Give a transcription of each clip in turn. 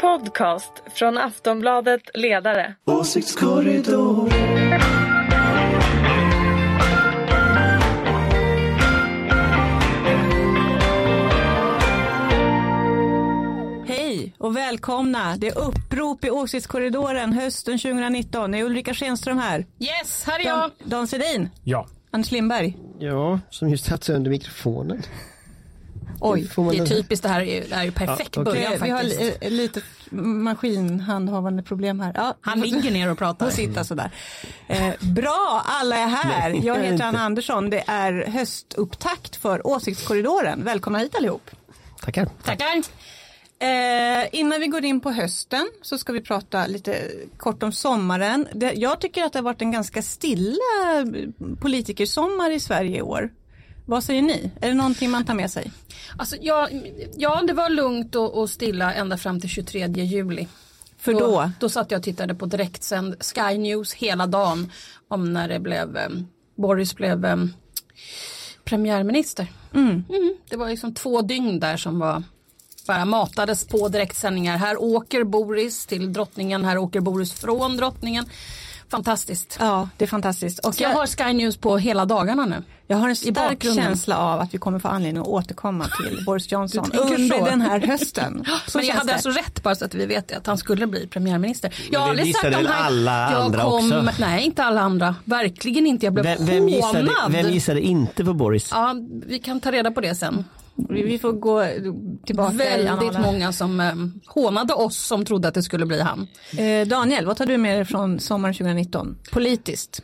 podcast från Aftonbladet Ledare. Åsiktskorridor. Hej och välkomna. Det är upprop i åsiktskorridoren hösten 2019. Det är Ulrika Schenström här. Yes, här är Dan, jag. Dan Sedin. Ja. Anders Lindberg. Ja, som just satt sig under mikrofonen. Oj. Får man Det är typiskt, det här är det här är ju perfekt Ja, okej. början Eh, Vi har faktiskt. eh, lite maskinhandhavande problem här. Ja, Han ligger ner och pratar. och sitta sådär. Eh, bra, alla är här. Nej, Jag heter. Anna Andersson. Det är höstupptakt för Åsiktskorridoren. Välkomna hit allihop. Tackar. Tackar. Eh, innan vi går in på hösten så ska vi prata lite kort om sommaren. Det, jag tycker att det har varit en ganska stilla politikersommar i Sverige i år. Vad säger ni? Är det någonting man tar med sig? Alltså, ja, ja, det var lugnt och, och stilla ända fram till 23 juli. För då? Då satt jag och tittade på direktsänd Sky News hela dagen om när det blev, eh, Boris blev eh, premiärminister. Mm, det var liksom två dygn där som var bara matades på direktsändningar. Här åker Boris till drottningen, här åker Boris från drottningen. Fantastiskt. Ja, det är fantastiskt. Och jag har Sky News på hela dagarna nu. Jag har en stark känsla av att vi kommer få anledning att återkomma till Boris Johnson under så? den här hösten. Så Men jag hade det. alltså rätt bara så att vi vet det, att han skulle bli premiärminister. Jag har det aldrig gissade sagt väl här, alla jag andra kom, också? Nej, inte alla andra. Verkligen inte. Jag blev Vem, vem, gissade, hånad. vem gissade inte på Boris? Ja, vi kan ta reda på det sen. Vi får gå tillbaka Väldigt många som eh, hånade oss som trodde att det skulle bli han. Eh, Daniel, vad tar du med dig från sommaren 2019? Politiskt?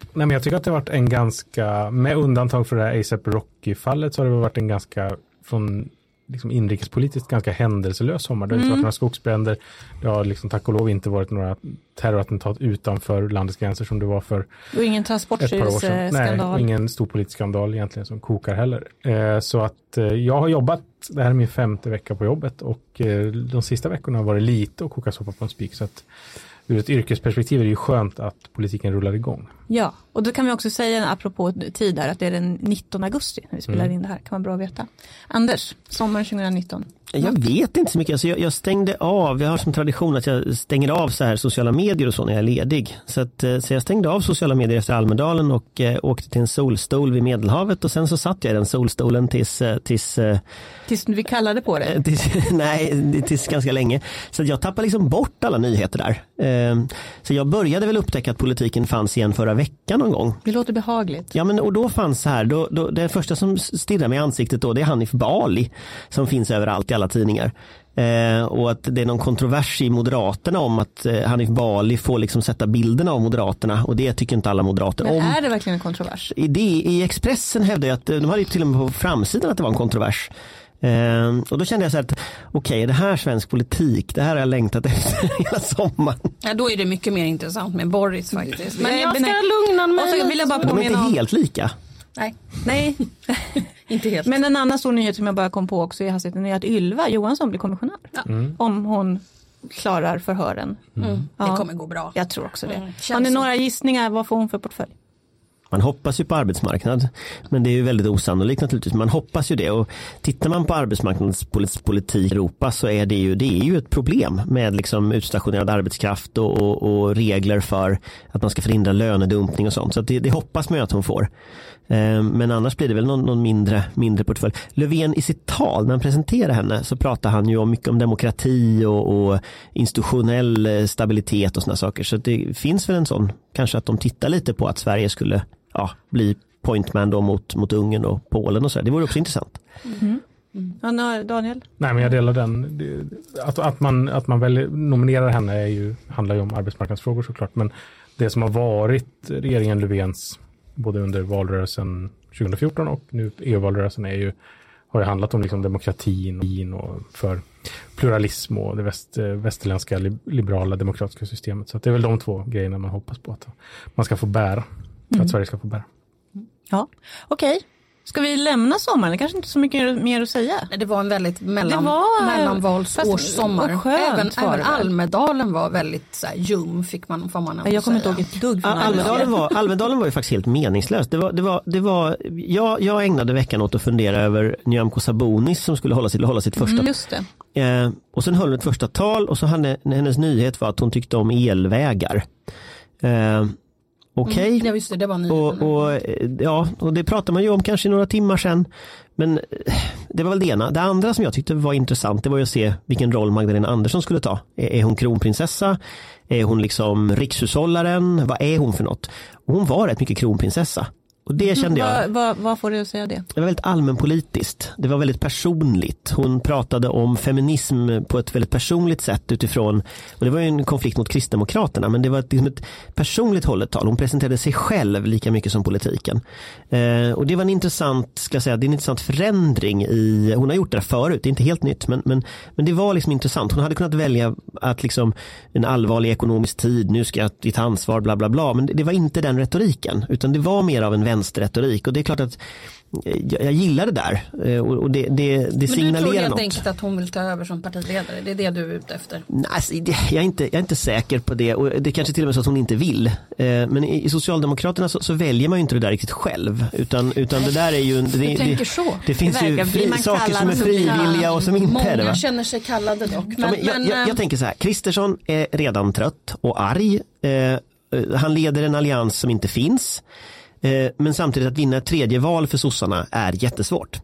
Nej, men jag tycker att det har varit en ganska, med undantag för det här ASAP Rocky-fallet så har det varit en ganska, från liksom inrikespolitiskt ganska händelselös sommar. Det har inte varit några skogsbränder. Det har liksom tack och lov inte varit några terrorattentat utanför landets gränser som det var för Och ingen ett par år sedan. Nej, transportstyrelseskandal? och ingen stor politisk skandal egentligen som kokar heller. Eh, så att eh, jag har jobbat, det här är min femte vecka på jobbet och eh, de sista veckorna har varit lite att koka soppa på en spik. Så att ur ett yrkesperspektiv är det ju skönt att politiken rullar igång. Ja, och då kan vi också säga apropå tid där att det är den 19 augusti när vi spelar Mm. in det här. kan vara bra att veta. Anders, sommaren 2019. Jag vet inte så mycket. Alltså jag, jag stängde av, jag har som tradition att jag stänger av så här sociala medier och så när jag är ledig. Så, att, eh, så jag stängde av sociala medier efter Almedalen och eh, åkte till en solstol vid Medelhavet och sen så satt jag i den solstolen tills, eh, tills eh, Tills vi kallade på det. Tills, nej, tills ganska länge. Så jag tappade liksom bort alla nyheter där. Så jag började väl upptäcka att politiken fanns igen förra veckan någon gång. Det låter behagligt. Ja men och då fanns här, då, då, det första som stirrar mig i ansiktet då det är Hanif Bali som finns överallt i alla tidningar. Eh, och att det är någon kontrovers i Moderaterna om att eh, Hanif Bali får liksom sätta bilderna av Moderaterna och det tycker inte alla moderater Men om. är det verkligen en kontrovers? I, det, I Expressen hävdade jag att, de hade till och med på framsidan att det var en kontrovers. Ehm, och då kände jag så här att okej, är det här svensk politik? Det här har jag längtat efter hela sommaren. Ja, då är det mycket mer intressant med Boris faktiskt. Men jag ska lugna mig. Och så vill jag bara De är inte helt lika. Nej, nej, inte helt. men en annan stor nyhet som jag bara kom på också i hastigheten är att Ylva Johansson blir kommissionär. Om hon klarar förhören. mm, Ja. Det kommer gå bra. Jag tror också det. Mm, Har ni några gissningar? Vad får hon för portfölj? Man hoppas ju på arbetsmarknad, men det är ju väldigt osannolikt naturligtvis. Man hoppas ju det och tittar man på arbetsmarknadspolitik i Europa så är det ju, det är ju ett problem med liksom utstationerad arbetskraft och, och, och regler för att man ska förhindra lönedumpning och sånt. Så att det, det hoppas man ju att hon får. Eh, men annars blir det väl någon, någon mindre, mindre portfölj. Löfven i sitt tal, när han presenterade henne, så pratar han ju om mycket om demokrati och, och institutionell eh, stabilitet och sådana saker. Så det finns väl en sån, kanske att de tittar lite på att Sverige skulle ja, bli pointman då mot, mot Ungern och Polen och så. Det vore också intressant. Ja, nå- Daniel? Nej, men jag delar den. Att, att man, att man väljer, nominerar henne är ju, handlar ju om arbetsmarknadsfrågor såklart. Men det som har varit regeringen Löfvens, både under valrörelsen 2014 och nu EU-valrörelsen, är ju, har ju handlat om liksom demokratin och för pluralism och det väst, västerländska li- liberala demokratiska systemet. Så att det är väl de två grejerna man hoppas på att man ska få bära. Att Sverige ska få bära. Ja, okej. Ska vi lämna sommaren? Det kanske inte är så mycket mer att säga. Det var en väldigt mellan, var- mellanvalsårssommar. Även, även? Almedalen var väldigt så här, ljum fick man, får man Jag kommer inte ihåg ett dugg Ja, från Almedalen, var, Almedalen var ju faktiskt helt meningslöst. Det var, det var, det var, jag, jag ägnade veckan åt att fundera över Nyamko Sabonis som skulle hålla sitt, hålla sitt första Mm, just det. Eh, och sen höll hon ett första tal och så hade hennes nyhet var att hon tyckte om elvägar. Eh, Okej. Mm, ja, det, det. Och, och, ja, och det pratar man ju om kanske några timmar sedan. Men eh, det var väl det ena. Det andra som jag tyckte var intressant det var ju att se vilken roll Magdalena Andersson skulle ta. Är, är hon kronprinsessa? Är hon liksom rikshushållaren? Vad är hon för något? Och hon var rätt mycket kronprinsessa. Och det kände jag. Vad, vad, vad får du att säga det? Det var väldigt allmänpolitiskt. Det var väldigt personligt. Hon pratade om feminism på ett väldigt personligt sätt utifrån, och det var ju en konflikt mot Kristdemokraterna, men det var ett, liksom ett personligt hållet tal. Hon presenterade sig själv lika mycket som politiken. Eh, och det var en intressant, ska säga, det är en intressant förändring i, hon har gjort det förut, det är inte helt nytt, men, men, men det var liksom intressant. Hon hade kunnat välja att liksom en allvarlig ekonomisk tid, nu ska jag ta ansvar, bla bla bla, men det, det var inte den retoriken, utan det var mer av en vänsterretorik och det är klart att eh, jag, jag gillar det där eh, och, det, det, det Men du tror signalerar helt något. enkelt att hon vill ta över som partiledare? Det är det du är ute efter? Nej, alltså, det- jag, är inte, jag är inte säker på det och det är kanske till och med så att hon inte vill. Eh, Men i, i Socialdemokraterna så, så väljer man ju inte det där riktigt själv utan, utan det där är ju det, Du tänker så? det finns Det ju verkar- blir fri, saker som är frivilliga och som inte är det. Många känner sig kallade dock. Men, Ja, men jag, men, jag, jag tänker så här, Kristersson är redan trött och arg. Han leder en allians som inte finns. Eh, men samtidigt att vinna ett tredje val för sossarna är jättesvårt.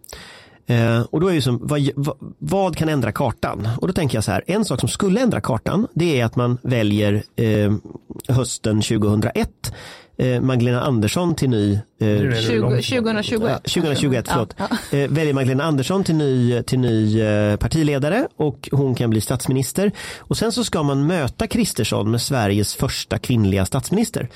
Eh, och då är ju som, vad, vad, kan ändra kartan? Och då tänker jag så här, en sak som skulle ändra kartan det är att man väljer eh, hösten 2001 eh, Magdalena Andersson till ny eh, Nu är det 20, långt. 2021. Ja, 2021, förlåt. Ja, Eh, väljer Magdalena Andersson till ny, till ny eh, partiledare och hon kan bli statsminister. Och sen så ska man möta Kristersson med Sveriges första kvinnliga statsminister.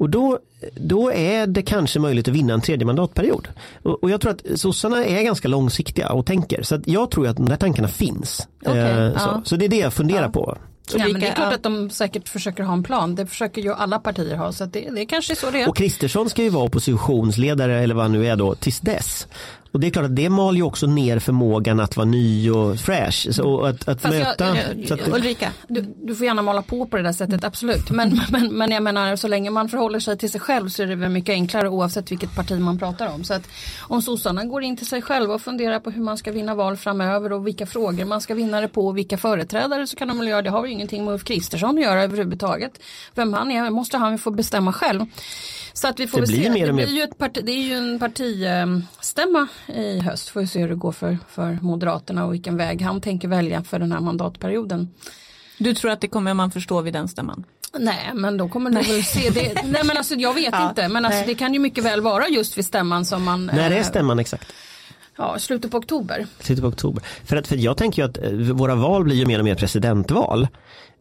Och då, då är det kanske möjligt att vinna en tredje mandatperiod. Och, och jag tror att sossarna är ganska långsiktiga och tänker. Så att jag tror att de där tankarna finns. Okej, Eh, så, ja. så det är det jag funderar på. ja, men det är klart ja. att de säkert försöker ha en plan. Det försöker ju alla partier ha. Så att det, det är kanske är så det är. Och Kristersson ska ju vara oppositionsledare eller vad han nu är då tills dess. Och det är klart att det mal ju också ner förmågan att vara ny och fresh. Så, och att, att Fast jag- möta. jag- så att, Ulrika, Du, du får gärna måla på på det där sättet, absolut. Men, men, men jag menar, så länge man förhåller sig till sig själv så är det väl mycket enklare oavsett vilket parti man pratar om. Så att om sossarna går in till sig själva och funderar på hur man ska vinna val framöver och vilka frågor man ska vinna det på och vilka företrädare så kan de väl göra det. har ju ingenting med Ulf Kristersson att göra överhuvudtaget. Vem han är måste han ju få bestämma själv. Så att vi får Det väl blir se. mer det, och mer- blir ju ett parti, det är ju en partistämma i höst. Får vi se hur det går för, för Moderaterna och vilken väg han tänker välja för den här mandatperioden. du tror att det kommer man förstå vid den stämman? Nej men då kommer du väl se det. Nej men alltså jag vet Ja, inte. Men alltså, nej. det kan ju mycket väl vara just vid stämman som man. när är eh, stämman exakt? Ja, slutet på oktober. Slutet på oktober. För, att, för jag tänker ju att eh, våra val blir ju mer och mer presidentval.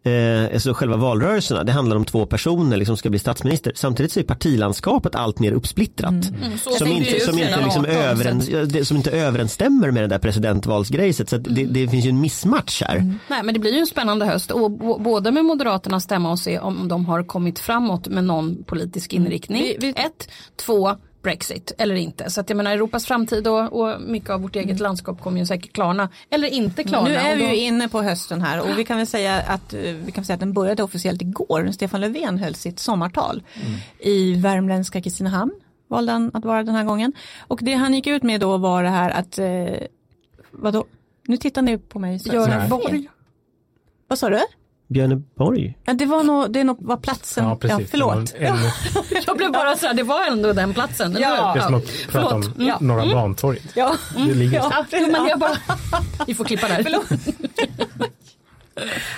Eh, alltså själva valrörelserna, det handlar om två personer liksom ska bli statsminister. Samtidigt så är partilandskapet allt mer uppsplittrat. Mm, Som, inte, ut som, inte sedan liksom 18, så överens, att- ja, det, som inte överensstämmer med det där presidentvalsgrejset. Så att det, det finns ju en missmatch här. Nej men det blir ju en spännande höst och både med Moderaternas stämma och se om de har kommit framåt med någon politisk inriktning. Vi- vi- Ett, två, Brexit eller inte. Så att jag menar Europas framtid och, och mycket av vårt eget landskap kommer ju säkert klarna. Eller inte klarna. Nu är vi då- ju inne på hösten här och vi kan väl säga att, eh, vi kan säga att den började officiellt igår. när Stefan Löfven höll sitt sommartal i värmländska Kristinehamn. Valde han att vara den här gången. Och det han gick ut med då var det här att, eh, vadå? Nu tittar ni på mig. Göran. Borg. Vad sa du? Björneborg. Ja, det var nog, det är nog, var platsen. Ja, precis. förlåt. Det var en- Jag blev bara så här, det var ändå den platsen. eller Ja. Det är som att prata om förlåt. Ja. Norra Bantorget. Ja, Det ligger ja, Jo, men jag bara, vi får klippa där.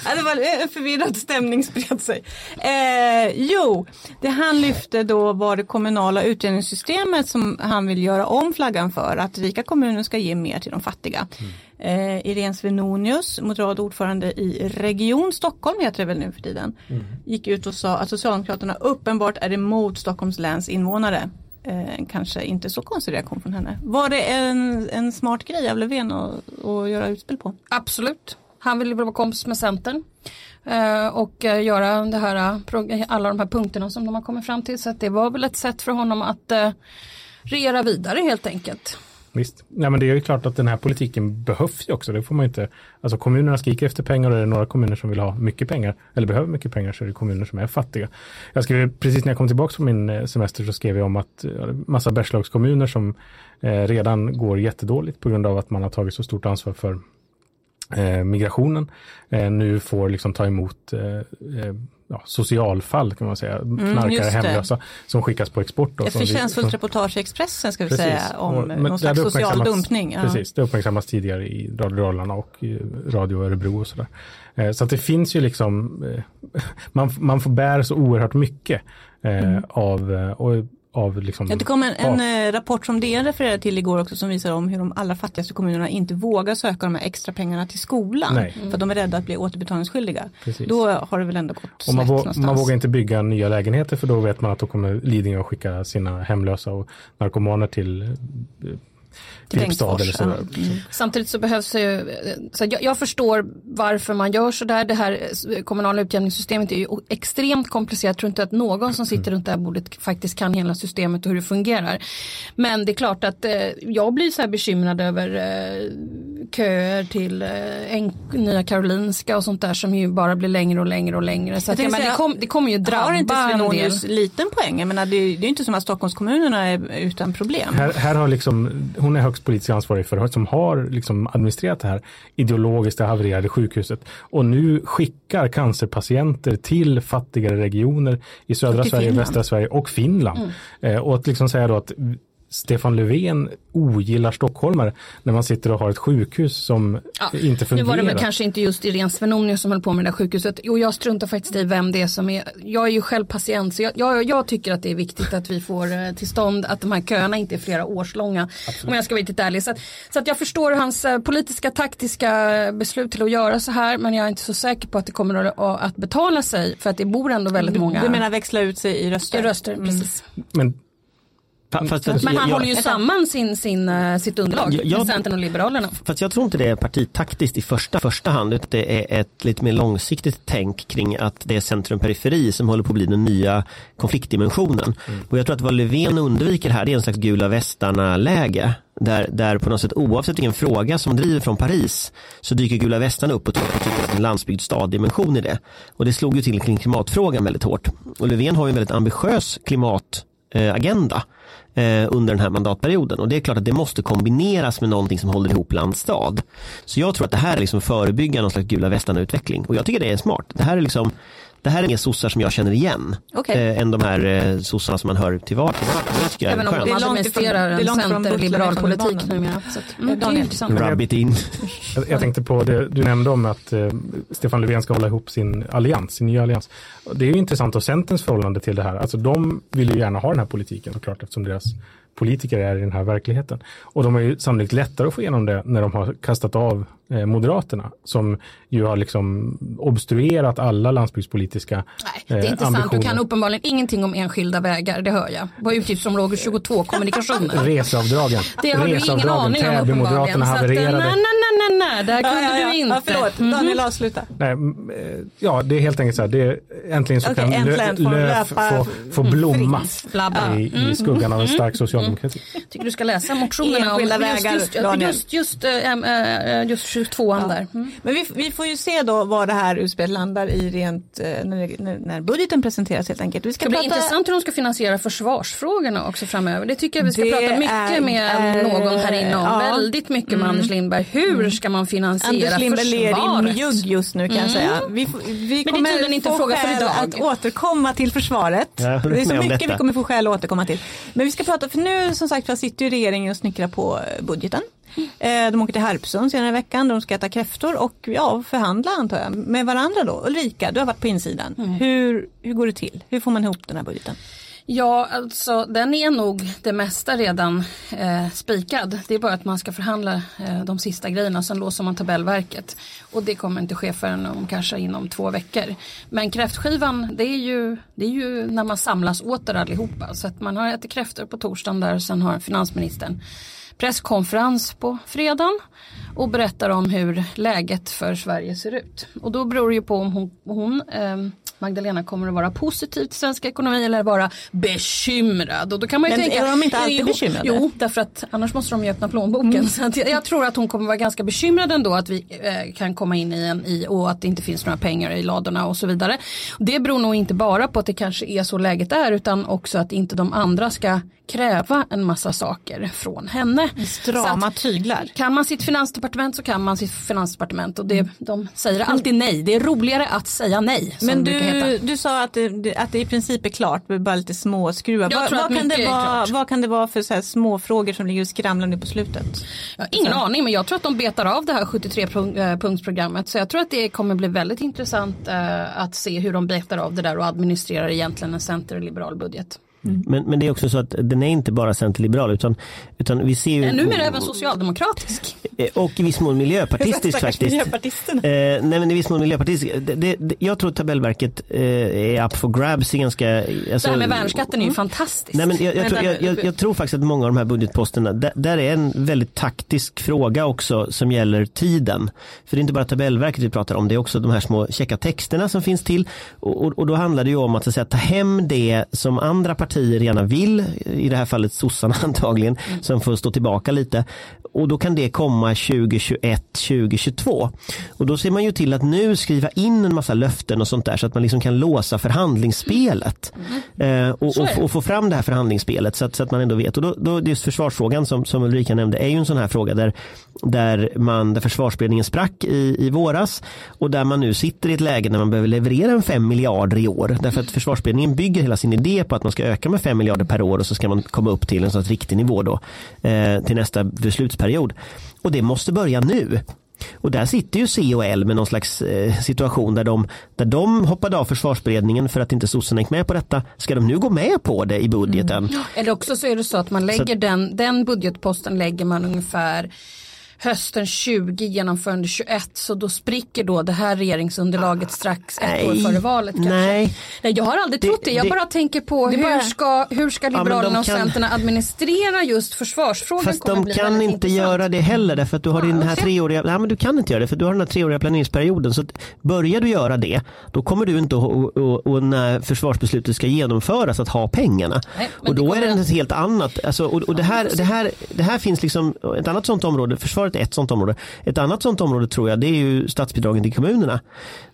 Ja, det var en eh, förvirrad stämning spred sig. Eh, jo, det han lyfte då var det kommunala utjämningssystemet som han vill göra om flaggan för. Att rika kommuner ska ge mer till de fattiga. Eh, Irene Svenonius, moderat ordförande i Region Stockholm heter det väl nu för tiden. Gick ut och sa att Socialdemokraterna uppenbart är emot Stockholms läns invånare. Eh, kanske inte så konstig reaktion från henne. Var det en, en smart grej av Löfven att, att göra utspel på? Absolut. Han ville vara kompis med Centern. Eh, och eh, göra det här, eh, alla de här punkterna som de har kommit fram till. Så att det var väl ett sätt för honom att, regera vidare helt enkelt. Visst. ja, men det är ju klart att den här politiken behövs ju också. Det får man inte. Alltså kommunerna skriker efter pengar och är det några kommuner som vill ha mycket pengar eller behöver mycket pengar så är det kommuner som är fattiga. Jag skrev precis när jag kom tillbaka från min semester så skrev jag om att massa Bergslagskommuner som eh, redan går jättedåligt på grund av att man har tagit så stort ansvar för migrationen eh, nu får liksom ta emot eh, eh ja, socialfall kan man säga, mm, knarkare, hemlösa som skickas på export. Då, Ett förtjänstfullt reportage i Expressen ska vi precis. säga om och, någon slags social dumpning. Ja. Precis, det uppmärksammas tidigare i Radio Dalarna och Radio Örebro och sådär. Eh, så att det finns ju liksom, eh, man, man får bära så oerhört mycket mm. av, och av liksom, ja, det kom en, en eh, rapport som DN refererade till igår också som visar om hur de allra fattigaste kommunerna inte vågar söka de här extra pengarna till skolan. Nej. För att de är rädda att bli återbetalningsskyldiga. Precis. Då har det väl ändå gått och man, vå man vågar inte bygga nya lägenheter för då vet man att då kommer Lidingö att skicka sina hemlösa och narkomaner till eh, Filipstad eller så. Mm. Samtidigt så behövs ju, så jag, jag, förstår varför man gör så där. Det här kommunala utjämningssystemet är ju extremt komplicerat. Jag tror inte att någon som sitter runt det här bordet faktiskt kan hela systemet och hur det fungerar. Men det är klart att eh, jag blir så här bekymrad över eh, köer till eh, Nya Karolinska och sånt där som ju bara blir längre och längre och längre. Så att, men, det, kom, det kommer ju drabba har inte Svenonius liten poäng? Jag menar, det, är, det är inte som att Stockholmskommunerna är utan problem. Här, här har liksom, hon är högst politiskt ansvarig för som har liksom administrerat det här ideologiskt havererade sjukhuset och nu skickar cancerpatienter till fattigare regioner i södra Sverige, Finland. västra Sverige och Finland. Mm. Eh, och att liksom säga då att Stefan Löfven ogillar stockholmare när man sitter och har ett sjukhus som ja, inte fungerar. Nu var det väl kanske inte just Irene Svenonius som höll på med det där sjukhuset. Jo, jag struntar faktiskt i vem det är som är. Jag är ju själv patient så jag, jag, jag tycker att det är viktigt att vi får eh, till stånd att de här köerna inte är flera års långa. Absolut. Om jag ska vara riktigt ärlig. Så att, så att jag förstår hans eh, politiska taktiska beslut till att göra så här men jag är inte så säker på att det kommer att, att betala sig för att det bor ändå väldigt många. Du menar växla ut sig i röster? I röster, mm. precis. Men Fast, men han jag, håller ju samman sin, sin, uh, sitt underlag, jag, Centern och Liberalerna. Fast jag tror inte det är partitaktiskt i första, första hand, utan det är ett lite mer långsiktigt tänk kring att det är centrum-periferi som håller på att bli den nya konfliktdimensionen. Mm. Och jag tror att vad Löfven undviker här det är en slags gula västarna-läge. Där, där på något sätt oavsett vilken fråga som driver från Paris så dyker gula västarna upp och tar en landsbygdsstad-dimension i det. Och det slog ju till kring klimatfrågan väldigt hårt. Och Löfven har ju en väldigt ambitiös klimatagenda eh, Eh, under den här mandatperioden. Och det är klart att det måste kombineras med någonting som håller ihop land stad. Så jag tror att det här är liksom förebygga någon slags gula västarna-utveckling. Och jag tycker det är smart. Det här är liksom det här är inga sossar som jag känner igen. Okay. Eh, än de här eh, sossarna som man hör till vardags. Även om de administrerar en centerliberal politik numera. Mm, Rub it in. Jag, jag, tänkte på det du nämnde om att eh, Stefan Löfven ska hålla ihop sin allians, sin nya allians. Det är ju intressant och Centerns förhållande till det här. Alltså de vill ju gärna ha den här politiken såklart eftersom deras politiker är i den här verkligheten. Och de har ju sannolikt lättare att få igenom det när de har kastat av Moderaterna som ju har liksom obstruerat alla landsbygdspolitiska Nej, det är inte ambitioner. sant. Du kan uppenbarligen ingenting om enskilda vägar, det hör jag. På utgiftsområde 22, kommunikationer. Reseavdragen. Det har Reseavdragen, du ingen aning om uppenbarligen. Moderaterna havererade. Nej, nej, nej, nej, där kunde ja, ja, ja. du inte. Ja, förlåt, mm -hmm. Daniel avsluta. Nej, eh, ja, det är helt enkelt så här, det är, äntligen så okay, kan äntligen Löf få, få blomma i, i mm. skuggan av en stark socialdemokrati. Mm. Tycker du ska läsa motionerna om vägar, just, just, just, just, äh, just 22 ja. där. Mm. Men vi, vi får ju se då var det här utspelet landar i rent när, när, när budgeten presenteras helt enkelt. Vi ska det prata... blir intressant hur de ska finansiera försvarsfrågorna också framöver. Det tycker jag vi ska det prata mycket är, med någon här inne om. Ja. Väldigt mycket med mm. Anders Lindberg. Hur mm. ska man finansiera Anders Lindberg ler i mjugg just nu kan jag mm. säga. Vi, vi Men det är tydligen inte en fråga för idag. att återkomma till försvaret. Ja, det är så mycket vi kommer få skäl att återkomma till. Men vi ska prata, för nu som sagt sitter ju regeringen och snickrar på budgeten. Eh, de åker till Harpsund senare i veckan, de ska äta kräftor och ja, förhandla antar jag med varandra då. Ulrika, du har varit på insidan. Mm. Hur, hur går det till? Hur får man ihop den här budgeten? Ja, alltså den är nog det mesta redan eh, spikad. Det är bara att man ska förhandla eh, de sista grejerna, sen låser man tabellverket. Och det kommer inte ske förrän om kanske inom två veckor. Men kräftskivan, det är ju, det är ju när man samlas åter allihopa. Så att man har ätit kräftor på torsdagen där, sen har finansministern presskonferens på fredagen och berättar om hur läget för Sverige ser ut. Och då beror det ju på om hon, hon eh, Magdalena kommer att vara positiv till svensk ekonomi eller vara bekymrad. Och då kan man ju Men tänka, är de inte alltid jo, bekymrade? Jo, därför att annars måste de ju öppna plånboken. Mm. Så jag, jag tror att hon kommer vara ganska bekymrad ändå att vi eh, kan komma in i en i och att det inte finns några pengar i ladorna och så vidare. Det beror nog inte bara på att det kanske är så läget är utan också att inte de andra ska kräva en massa saker från henne. Strama Så att- tyglar. kan man sitt finansdepartement så kan man sitt finansdepartement och det, de säger alltid nej. Det är roligare att säga nej. Men du, du sa att det, att det i princip är klart bara lite små skruvar. Jag Vad, tror vad, kan det vara, vad kan det vara för så här små frågor som ligger och skramlar nu på slutet? Jag har ingen aning men jag tror att de betar av det här 73-punktsprogrammet så jag tror att det kommer bli väldigt intressant eh, att se hur de betar av det där och administrerar egentligen en center och liberal budget. Men, men det är också så att den är inte bara centerliberal utan, utan vi ser ju Men numera även socialdemokratisk. Eh, Och i viss mån miljöpartistisk faktiskt. miljöpartisterna. Eh, nej men i viss mån miljöpartistisk. Det, det, det, jag tror att tabellverket eh, är up for grabs i ganska... Alltså, det här med värnskatten är ju fantastiskt. Nej, men jag, jag, tror, jag, jag, tror faktiskt att många av de här budgetposterna, där, där är en väldigt taktisk fråga också som gäller tiden. För det är inte bara tabellverket vi pratar om, det är också de här små checka texterna som finns till. Och, och, och då handlar det ju om att, att säga, ta hem det som andra partier gärna vill, i det här fallet sossarna antagligen, som får stå tillbaka lite. Och då kan det komma 2021, 2022. Och då ser man ju till att nu skriva in en massa löften och sånt där så att man liksom kan låsa förhandlingsspelet. Eh, och, Så är och, det. och få fram det här förhandlingsspelet så att, så att man ändå vet. Och då, då just försvarsfrågan som, som Ulrika nämnde är ju en sån här fråga där, där, man, där försvarsberedningen sprack i, i våras och där man nu sitter i ett läge när man behöver leverera en 5 miljarder i år. Därför att försvarsberedningen bygger hela sin idé på att man ska öka med 5 miljarder per år och så ska man komma upp till en sorts riktig nivå då eh, till nästa beslutsperiod. Och det måste börja nu. Och där sitter ju C och L med någon slags eh, situation där de, där de hoppade av försvarsberedningen för att inte sossarna gick med på detta. Ska de nu gå med på det i budgeten? Eller också så är det så att man lägger den, den budgetposten lägger man ungefär hösten 20 genomförande 21 så då spricker då det här regeringsunderlaget strax ett år före valet kanske. Nej. Nej jag har aldrig Det- trott det, jag det- bara tänker på Det hur, bara- ska, hur ska Liberalerna och kan- Centern administrera just försvarsfrågan Fast de kan inte intressant. göra det heller därför att du har Ja, den här okej. treåriga, nej men du kan inte göra det för du har den här treåriga planeringsperioden. Så börjar du göra det, då kommer du inte och, och, och när försvarsbeslutet ska genomföras att ha pengarna. Nej, och det då kommer är det ett helt annat, alltså, och, och det, här, det, här, det här finns liksom ett annat sånt område, försvaret är ett sånt område. Ett annat sånt område tror jag det är ju statsbidragen till kommunerna.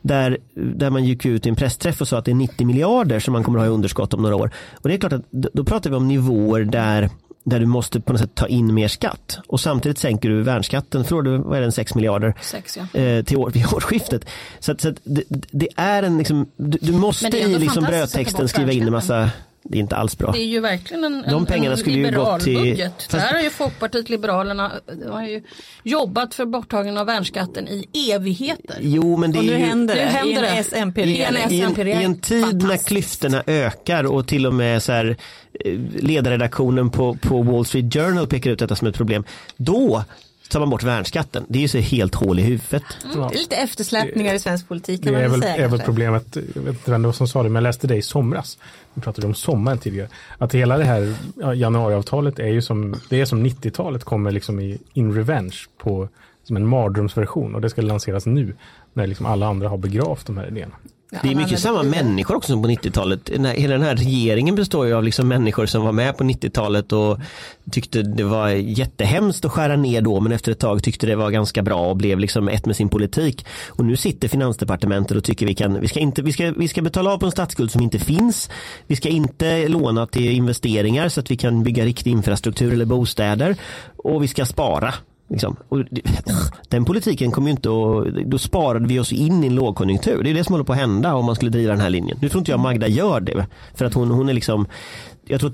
Där, där man gick ut i en pressträff och sa att det är 90 miljarder som man kommer att ha i underskott om några år. Och det är klart att då, pratar vi om nivåer där där du måste på något sätt ta in mer skatt och samtidigt sänker du värnskatten från vad är den 6 miljarder Sex, ja. eh, till år, vid årsskiftet. Så, att, så att det, det är en liksom, du, du måste i liksom brödtexten skriva in en massa, det är inte alls bra. Det är ju verkligen en, De en, pengarna en skulle ju liberal gått till- budget. Fast- Där har ju Folkpartiet Liberalerna de har ju jobbat för borttagande av värnskatten i evigheter. Jo men det Och är nu ju, händer Nu det händer i en det. I en, SMP-regering. i, en, en tid när klyftorna ökar och till och med så här, eh, ledarredaktionen på, på Wall Street Journal pekar ut detta som ett problem. Då tar man bort värnskatten. Det är ju så helt hål i huvudet. Ja. Lite eftersläpningar i svensk politik Det kan man är väl säga. är väl problemet, jag vet inte vem det var som sa det, men jag läste det i somras. Vi pratade om sommaren tidigare. Att hela det här ja, januariavtalet är ju som, det är som 90-talet kommer liksom i in revenge på som en mardrömsversion och det ska lanseras nu när liksom alla andra har begravt de här idéerna. Det är mycket samma människor också som på 90-talet. Den här- Hela den här regeringen består ju av liksom människor som var med på 90-talet och tyckte det var jättehemskt att skära ner då men efter ett tag tyckte det var ganska bra och blev liksom ett med sin politik. Och nu sitter finansdepartementet och tycker vi kan, vi ska, inte, vi ska, vi ska betala av på en statsskuld som inte finns. Vi ska inte låna till investeringar så att vi kan bygga riktig infrastruktur eller bostäder och vi ska spara. Liksom. Och det- den politiken kommer ju inte att, då sparade vi oss in i en lågkonjunktur. Det är det som håller på att hända om man skulle driva den här linjen. Nu tror inte jag Magda gör det. För att hon, hon är liksom, jag tror,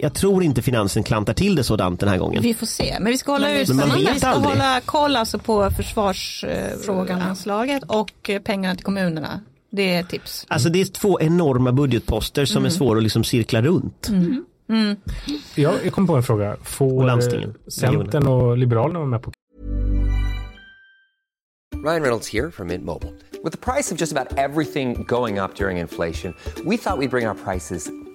jag tror inte finansen klantar till det sådant den här gången. Vi får se, men vi ska hålla, ut, vi ska aldrig. hålla koll alltså på försvarsfrågan, Frågan. anslaget och pengarna till kommunerna. Det är tips. Alltså det är två enorma budgetposter som är svåra att liksom cirkla runt. Jag, jag kom på en fråga. Och Får eh, Centern och Liberalerna vara med på Ryan Reynolds here from Mint Mobile. With the price of just about everything going up during inflation, we thought we'd bring our prices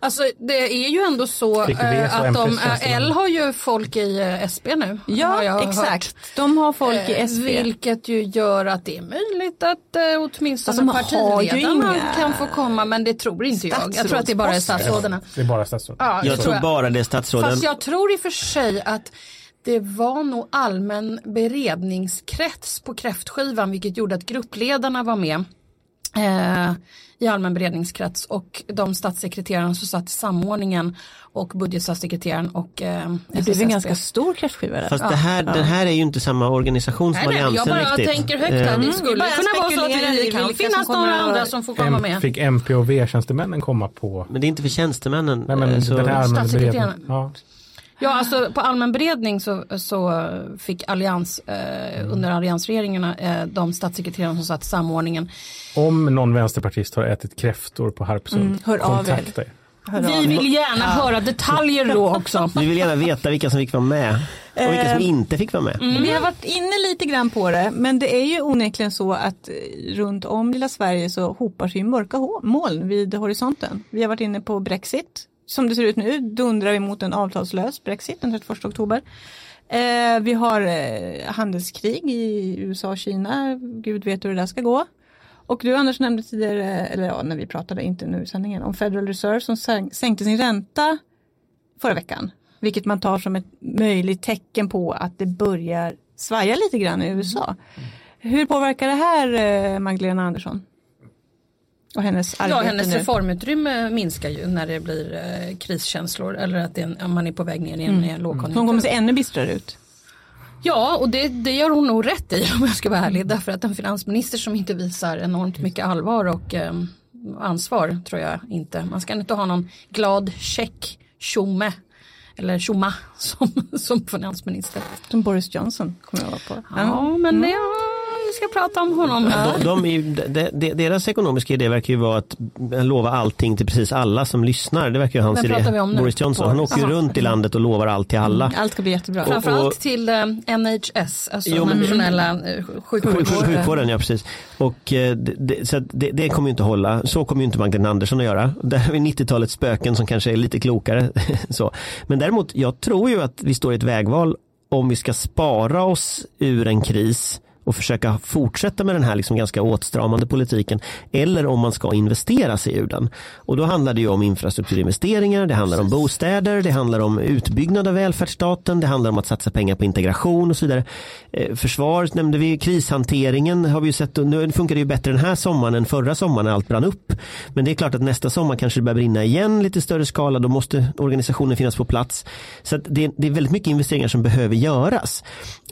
Alltså det är ju ändå så eh, att de, tjänstemän? L har ju folk i eh, SB nu. Ja, exakt. hört. De har folk i Eh, SV. Vilket ju gör att det är möjligt att eh, åtminstone ju partiledarna kan få komma men det tror inte jag. Jag tror att det bara är statsråden. Det är bara statsråd. Ja, Jag tror jag. bara det är statsråden. Fast jag tror i och för sig att det var nog allmän beredningskrets på kräftskivan vilket gjorde att gruppledarna var med eh, i allmän beredningskrets och de statssekreterarna som satt i samordningen och budgetstatssekreteraren och eh, Det blev en ganska stor kräftskiva där. Fast det här, den här är ju inte samma organisation som Nej, nej, jag Alliansen bara riktigt. tänker högt här. Eh, Det skulle bara kunna vara så att det kan finnas några andra som får komma med. Fick MP och V-tjänstemännen komma på Men det är inte för tjänstemännen. Nej, men eh, så, den här beredningen. Ja. Ja, alltså på allmän beredning så, så fick allians, eh, under alliansregeringarna eh, de statssekreterarna som satt i samordningen. Om någon vänsterpartist har ätit kräftor på Harpsund, Mm, hör av er. kontakta er. Vi vill gärna höra detaljer då också. Vi vill gärna veta vilka som fick vara med och vilka Eh, som inte fick vara med. Vi har varit inne lite grann på det, men det är ju onekligen så att eh, runt om lilla Sverige så hopar sig mörka moln vid horisonten. Vi har varit inne på Brexit. Som det ser ut nu dundrar vi mot en avtalslös Brexit den 31 oktober. Eh, vi har eh, handelskrig i USA och Kina, gud vet hur det där ska gå. Och du Anders nämnde tidigare, eller ja, när vi pratade, inte nu i sändningen, om Federal Reserve som sänk- sänkte sin ränta förra veckan. Vilket man tar som ett möjligt tecken på att det börjar svaja lite grann i USA. Hur påverkar det här eh, Magdalena Andersson? Och hennes Ja, hennes nu? reformutrymme minskar ju när det blir eh, kriskänslor eller att en, man är på väg ner i en mm. lågkonjunktur. Hon kommer se ännu bistrare ut. Ja, och det, det gör hon nog rätt i om jag ska vara ärlig. Därför att en finansminister som inte visar enormt mycket allvar och eh, ansvar tror jag inte. Man ska inte ha någon glad check tjomme eller tjomma som, som finansminister. Som Boris Johnson kommer jag vara på. Ja, men det, vi ska prata om honom. De, de de, de, deras ekonomiska idé verkar ju vara att lova allting till precis alla som lyssnar. Det verkar ju hans idé. Boris Johnson. Han åker ju runt i landet och lovar allt till alla. Allt ska bli jättebra. Och- Framförallt till eh, NHS, alltså Jo, men- nationella eh, Sjuk- sjukvården. sjuk- Sjukvården, ja precis. Och eh, det, så det, det kommer ju inte hålla. Så kommer ju inte Magdalena Andersson att göra. Där har vi 90-talets spöken som kanske är lite klokare. så. Men däremot, jag tror ju att vi står i ett vägval om vi ska spara oss ur en kris och försöka fortsätta med den här liksom ganska åtstramande politiken eller om man ska investera sig ur den. Och då handlar det ju om infrastrukturinvesteringar, det handlar om bostäder, det handlar om utbyggnad av välfärdsstaten, det handlar om att satsa pengar på integration och så vidare. Eh, Försvar nämnde vi, krishanteringen har vi ju sett, nu funkar det ju bättre den här sommaren än förra sommaren när allt brann upp. Men det är klart att nästa sommar kanske det börjar brinna igen lite större skala, då måste organisationen finnas på plats. Så det, det är väldigt mycket investeringar som behöver göras.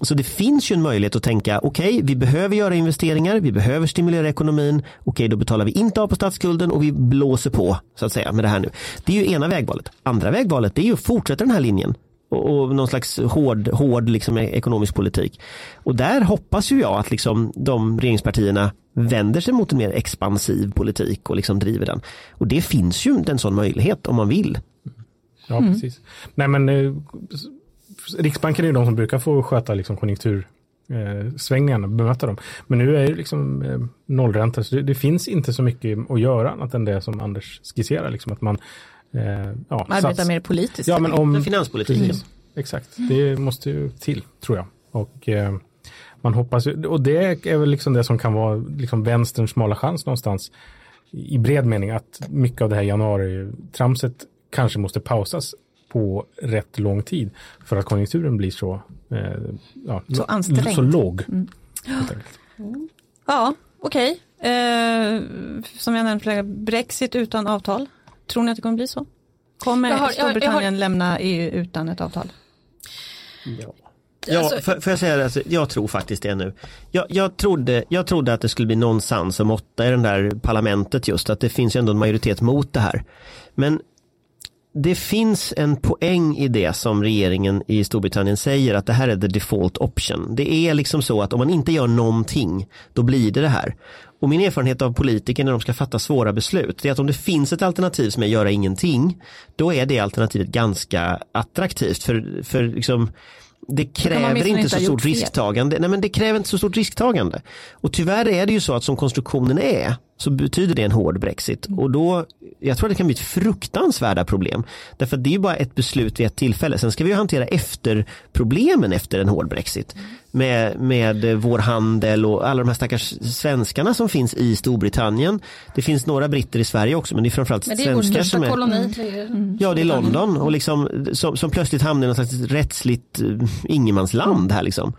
Så det finns ju en möjlighet att tänka, okej vi behöver göra investeringar, vi behöver stimulera ekonomin, okej då betalar vi inte av på statsskulden och vi blåser på så att säga med det här nu. Det är ju ena vägvalet. Andra vägvalet det är ju att fortsätta den här linjen och, och någon slags hård, hård liksom ekonomisk politik. Och där hoppas ju jag att liksom de regeringspartierna vänder sig mot en mer expansiv politik och liksom driver den. Och det finns ju inte en sån möjlighet om man vill. Ja, precis. Nej, men eh, Riksbanken är ju de som brukar få sköta liksom, konjunktursvängningarna, bemöta dem. Men nu är det liksom eh, nollränta, så det, det finns inte så mycket att göra annat än det som Anders skisserar. Liksom, att man eh, ja, Arbetar sats- mer politiskt. Ja, men om, Finanspolitiken. Exakt, det måste ju till tror jag. Och eh, man hoppas ju, och det är väl liksom det som kan vara liksom vänsterns smala chans någonstans i bred mening att mycket av det här januari-tramset kanske måste pausas på rätt lång tid för att konjunkturen blir så, eh, ja, Så ansträngd. så låg. Mm. Ja, okej. Eh, som jag nämnde, flera Brexit utan avtal. Tror ni att det kommer bli så? Kommer Jag har- jag- jag har- Storbritannien lämna EU utan ett avtal? Ja, Alltså- för, för jag säga det, alltså, jag tror faktiskt det nu. Jag, jag, trodde, jag trodde att det skulle bli någon sans och måtta i den där parlamentet just, att det finns ju ändå en majoritet mot det här. Men det finns en poäng i det som regeringen i Storbritannien säger att det här är the default option. Det är liksom så att om man inte gör någonting, då blir det det här. Och min erfarenhet av politiker när de ska fatta svåra beslut, är att om det finns ett alternativ som är att göra ingenting, då är det alternativet ganska attraktivt. För, för liksom, det kräver åtminstone inte så stort risktagande. Nej men det kräver inte så stort risktagande. Och tyvärr är det ju så att som konstruktionen är så betyder det en hård Brexit. Och då, jag tror att det kan bli ett fruktansvärda problem. Därför att det är bara ett beslut vid ett tillfälle. Sen ska vi ju hantera efter problemen efter en hård Brexit. Med, med eh, vår handel och alla de här stackars svenskarna som finns i Storbritannien. Det finns några britter i Sverige också men det är framförallt Men det är vår svenskar största som är koloni. Ja, det är London och liksom, som, som plötsligt hamnar i något slags rättsligt uh, ingenmansland här liksom.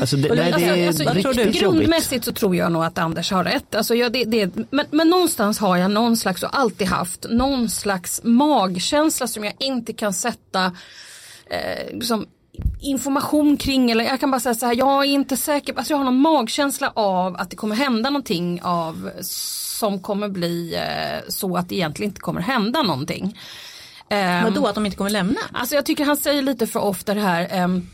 Alltså det, nej, det är Alltså, alltså, riktigt jobbigt. grundmässigt så tror jag nog att Anders har rätt. Alltså, jag, det, det, men, men någonstans har jag någon slags, och alltid haft, någon slags magkänsla som jag inte kan sätta eh, liksom, information kring. Eller jag kan bara säga så här, jag är inte säker, alltså, jag har någon magkänsla av att det kommer hända någonting av som kommer bli eh, så att det egentligen inte kommer hända någonting. Ehm, Vadå att de inte kommer lämna? Alltså jag tycker han säger lite för ofta det här um,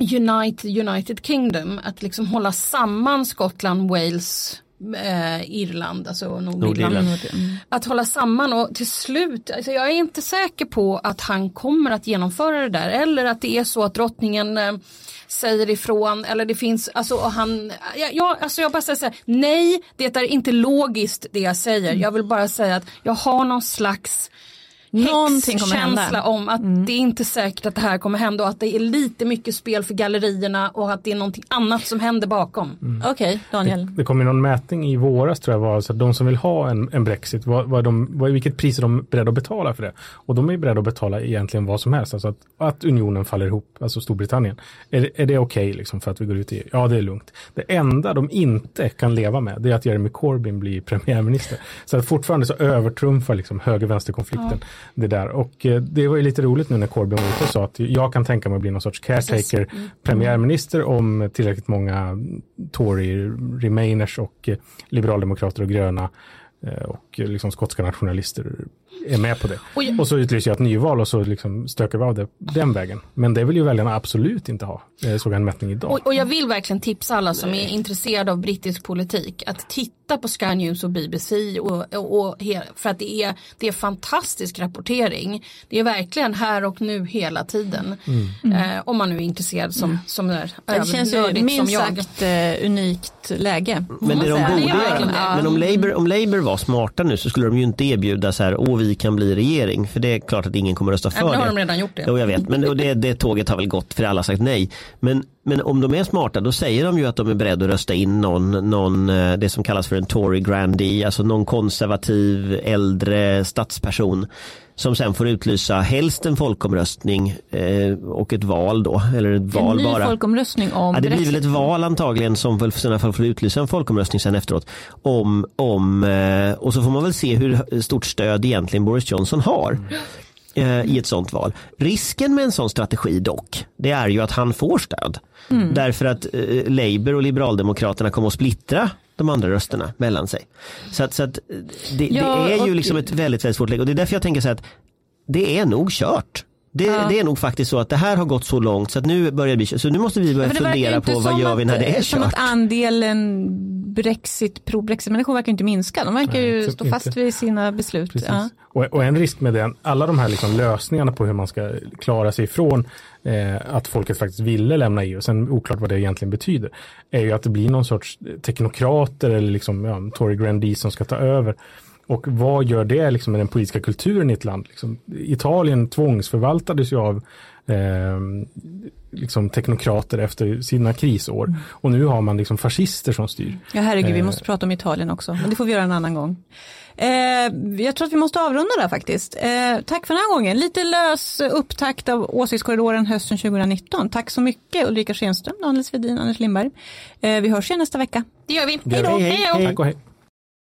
Unite, United Kingdom, att liksom hålla samman Skottland, Wales, eh, Irland, alltså Nordirland. Nordirland. Att hålla samman och till slut, alltså jag är inte säker på att han kommer att genomföra det där eller att det är så att drottningen eh, säger ifrån eller det finns, alltså och han, ja, jag, alltså jag bara säger så här, nej det är inte logiskt det jag säger, jag vill bara säga att jag har någon slags Någonting kommer hända. känsla om att det är inte säkert att det här kommer hända och att det är lite mycket spel för gallerierna och att det är någonting annat som händer bakom. Okej, Daniel. Det kom ju någon mätning i våras tror jag var, så att de som vill ha en, en Brexit, vad, vad de, vad, vilket pris är de beredda att betala för det? Och de är beredda att betala egentligen vad som helst, alltså att, att unionen faller ihop, alltså Storbritannien. Är, är det okej liksom för att vi går ut i EU? Ja, det är lugnt. Det enda de inte kan leva med, det är att Jeremy Corbyn blir premiärminister. Så att fortfarande så övertrumfar liksom höger-vänster-konflikten det där. Och eh, det var ju lite roligt nu när Corbyn var ute och sa att jag kan tänka mig att bli någon sorts caretaker premiärminister om tillräckligt många Tory remainers och eh, liberaldemokrater och gröna eh, och liksom skotska nationalister är med på det. Och jag- Och så utlyser jag ett nyval och så liksom stökar vi av det den vägen. Men det vill ju väljarna absolut inte ha. Jag såg en mätning idag. Och, och jag vill verkligen tipsa alla som är intresserade av brittisk politik att titta på Sky News och BBC och, och, för att det är, det är fantastisk rapportering. Det är verkligen här och nu hela tiden. Eh, om man nu är intresserad som, som är Det känns ju minst jag. sagt eh, unikt läge. Men det de borde men om Labour, om Labour var smarta nu så skulle de ju inte erbjuda så här, åh vi kan bli regering, för det är klart att ingen kommer rösta för det har de redan gjort det. Jo, jag vet, men det, det tåget har väl gått för alla har sagt nej. Men, men om de är smarta då säger de ju att de är beredda att rösta in någon, någon eh, det som kallas för en Tory grandee, alltså någon konservativ äldre statsperson som sen får utlysa helst en folkomröstning eh, och ett val då, eller ett En val ny bara. folkomröstning om Ja, det blir väl ett val antagligen som väl i fall får utlysa en folkomröstning sen efteråt. Om, om, eh, och så får man väl se hur stort stöd egentligen Boris Johnson har eh, i ett sånt val. Risken med en sån strategi dock, det är ju att han får stöd. Mm. Därför att eh, Labour och Liberaldemokraterna kommer att splittra de andra rösterna mellan sig. Så att, så att det, Ja, det är ju och- liksom ett väldigt, väldigt svårt läge och det är därför jag tänker så här att det är nog kört. Det, det är nog faktiskt så att det här har gått så långt så att nu börjar det bli Så nu måste vi börja verkar fundera på vad som gör vi att- när det är Som kört. att andelen Brexit, pro-Brexit-människor verkar inte minska. De verkar ju Nej, stå inte. fast vid sina beslut. Ja. Och, och en risk med den, alla de här liksom lösningarna på hur man ska klara sig ifrån eh, att folket faktiskt ville lämna EU, sen oklart vad det egentligen betyder, är ju att det blir någon sorts teknokrater eller liksom, ja, Tory grandees som ska ta över. Och vad gör det liksom med den politiska kulturen i ett land? Liksom, Italien tvångsförvaltades ju av eh, liksom teknokrater efter sina krisår. Och nu har man liksom fascister som styr. Ja herregud, vi Eh. måste prata om Italien också. Men det får vi göra en annan gång. Eh, jag tror att vi måste avrunda där faktiskt. Eh, tack för den här gången. Lite lös upptakt av Åsiktskorridoren hösten 2019. Tack så mycket Ulrika Schenström, Daniel Svedin, Anders Lindberg. Eh, vi hörs igen nästa vecka. Det gör vi. Hej då. Hej, hej. då. Tack och hej.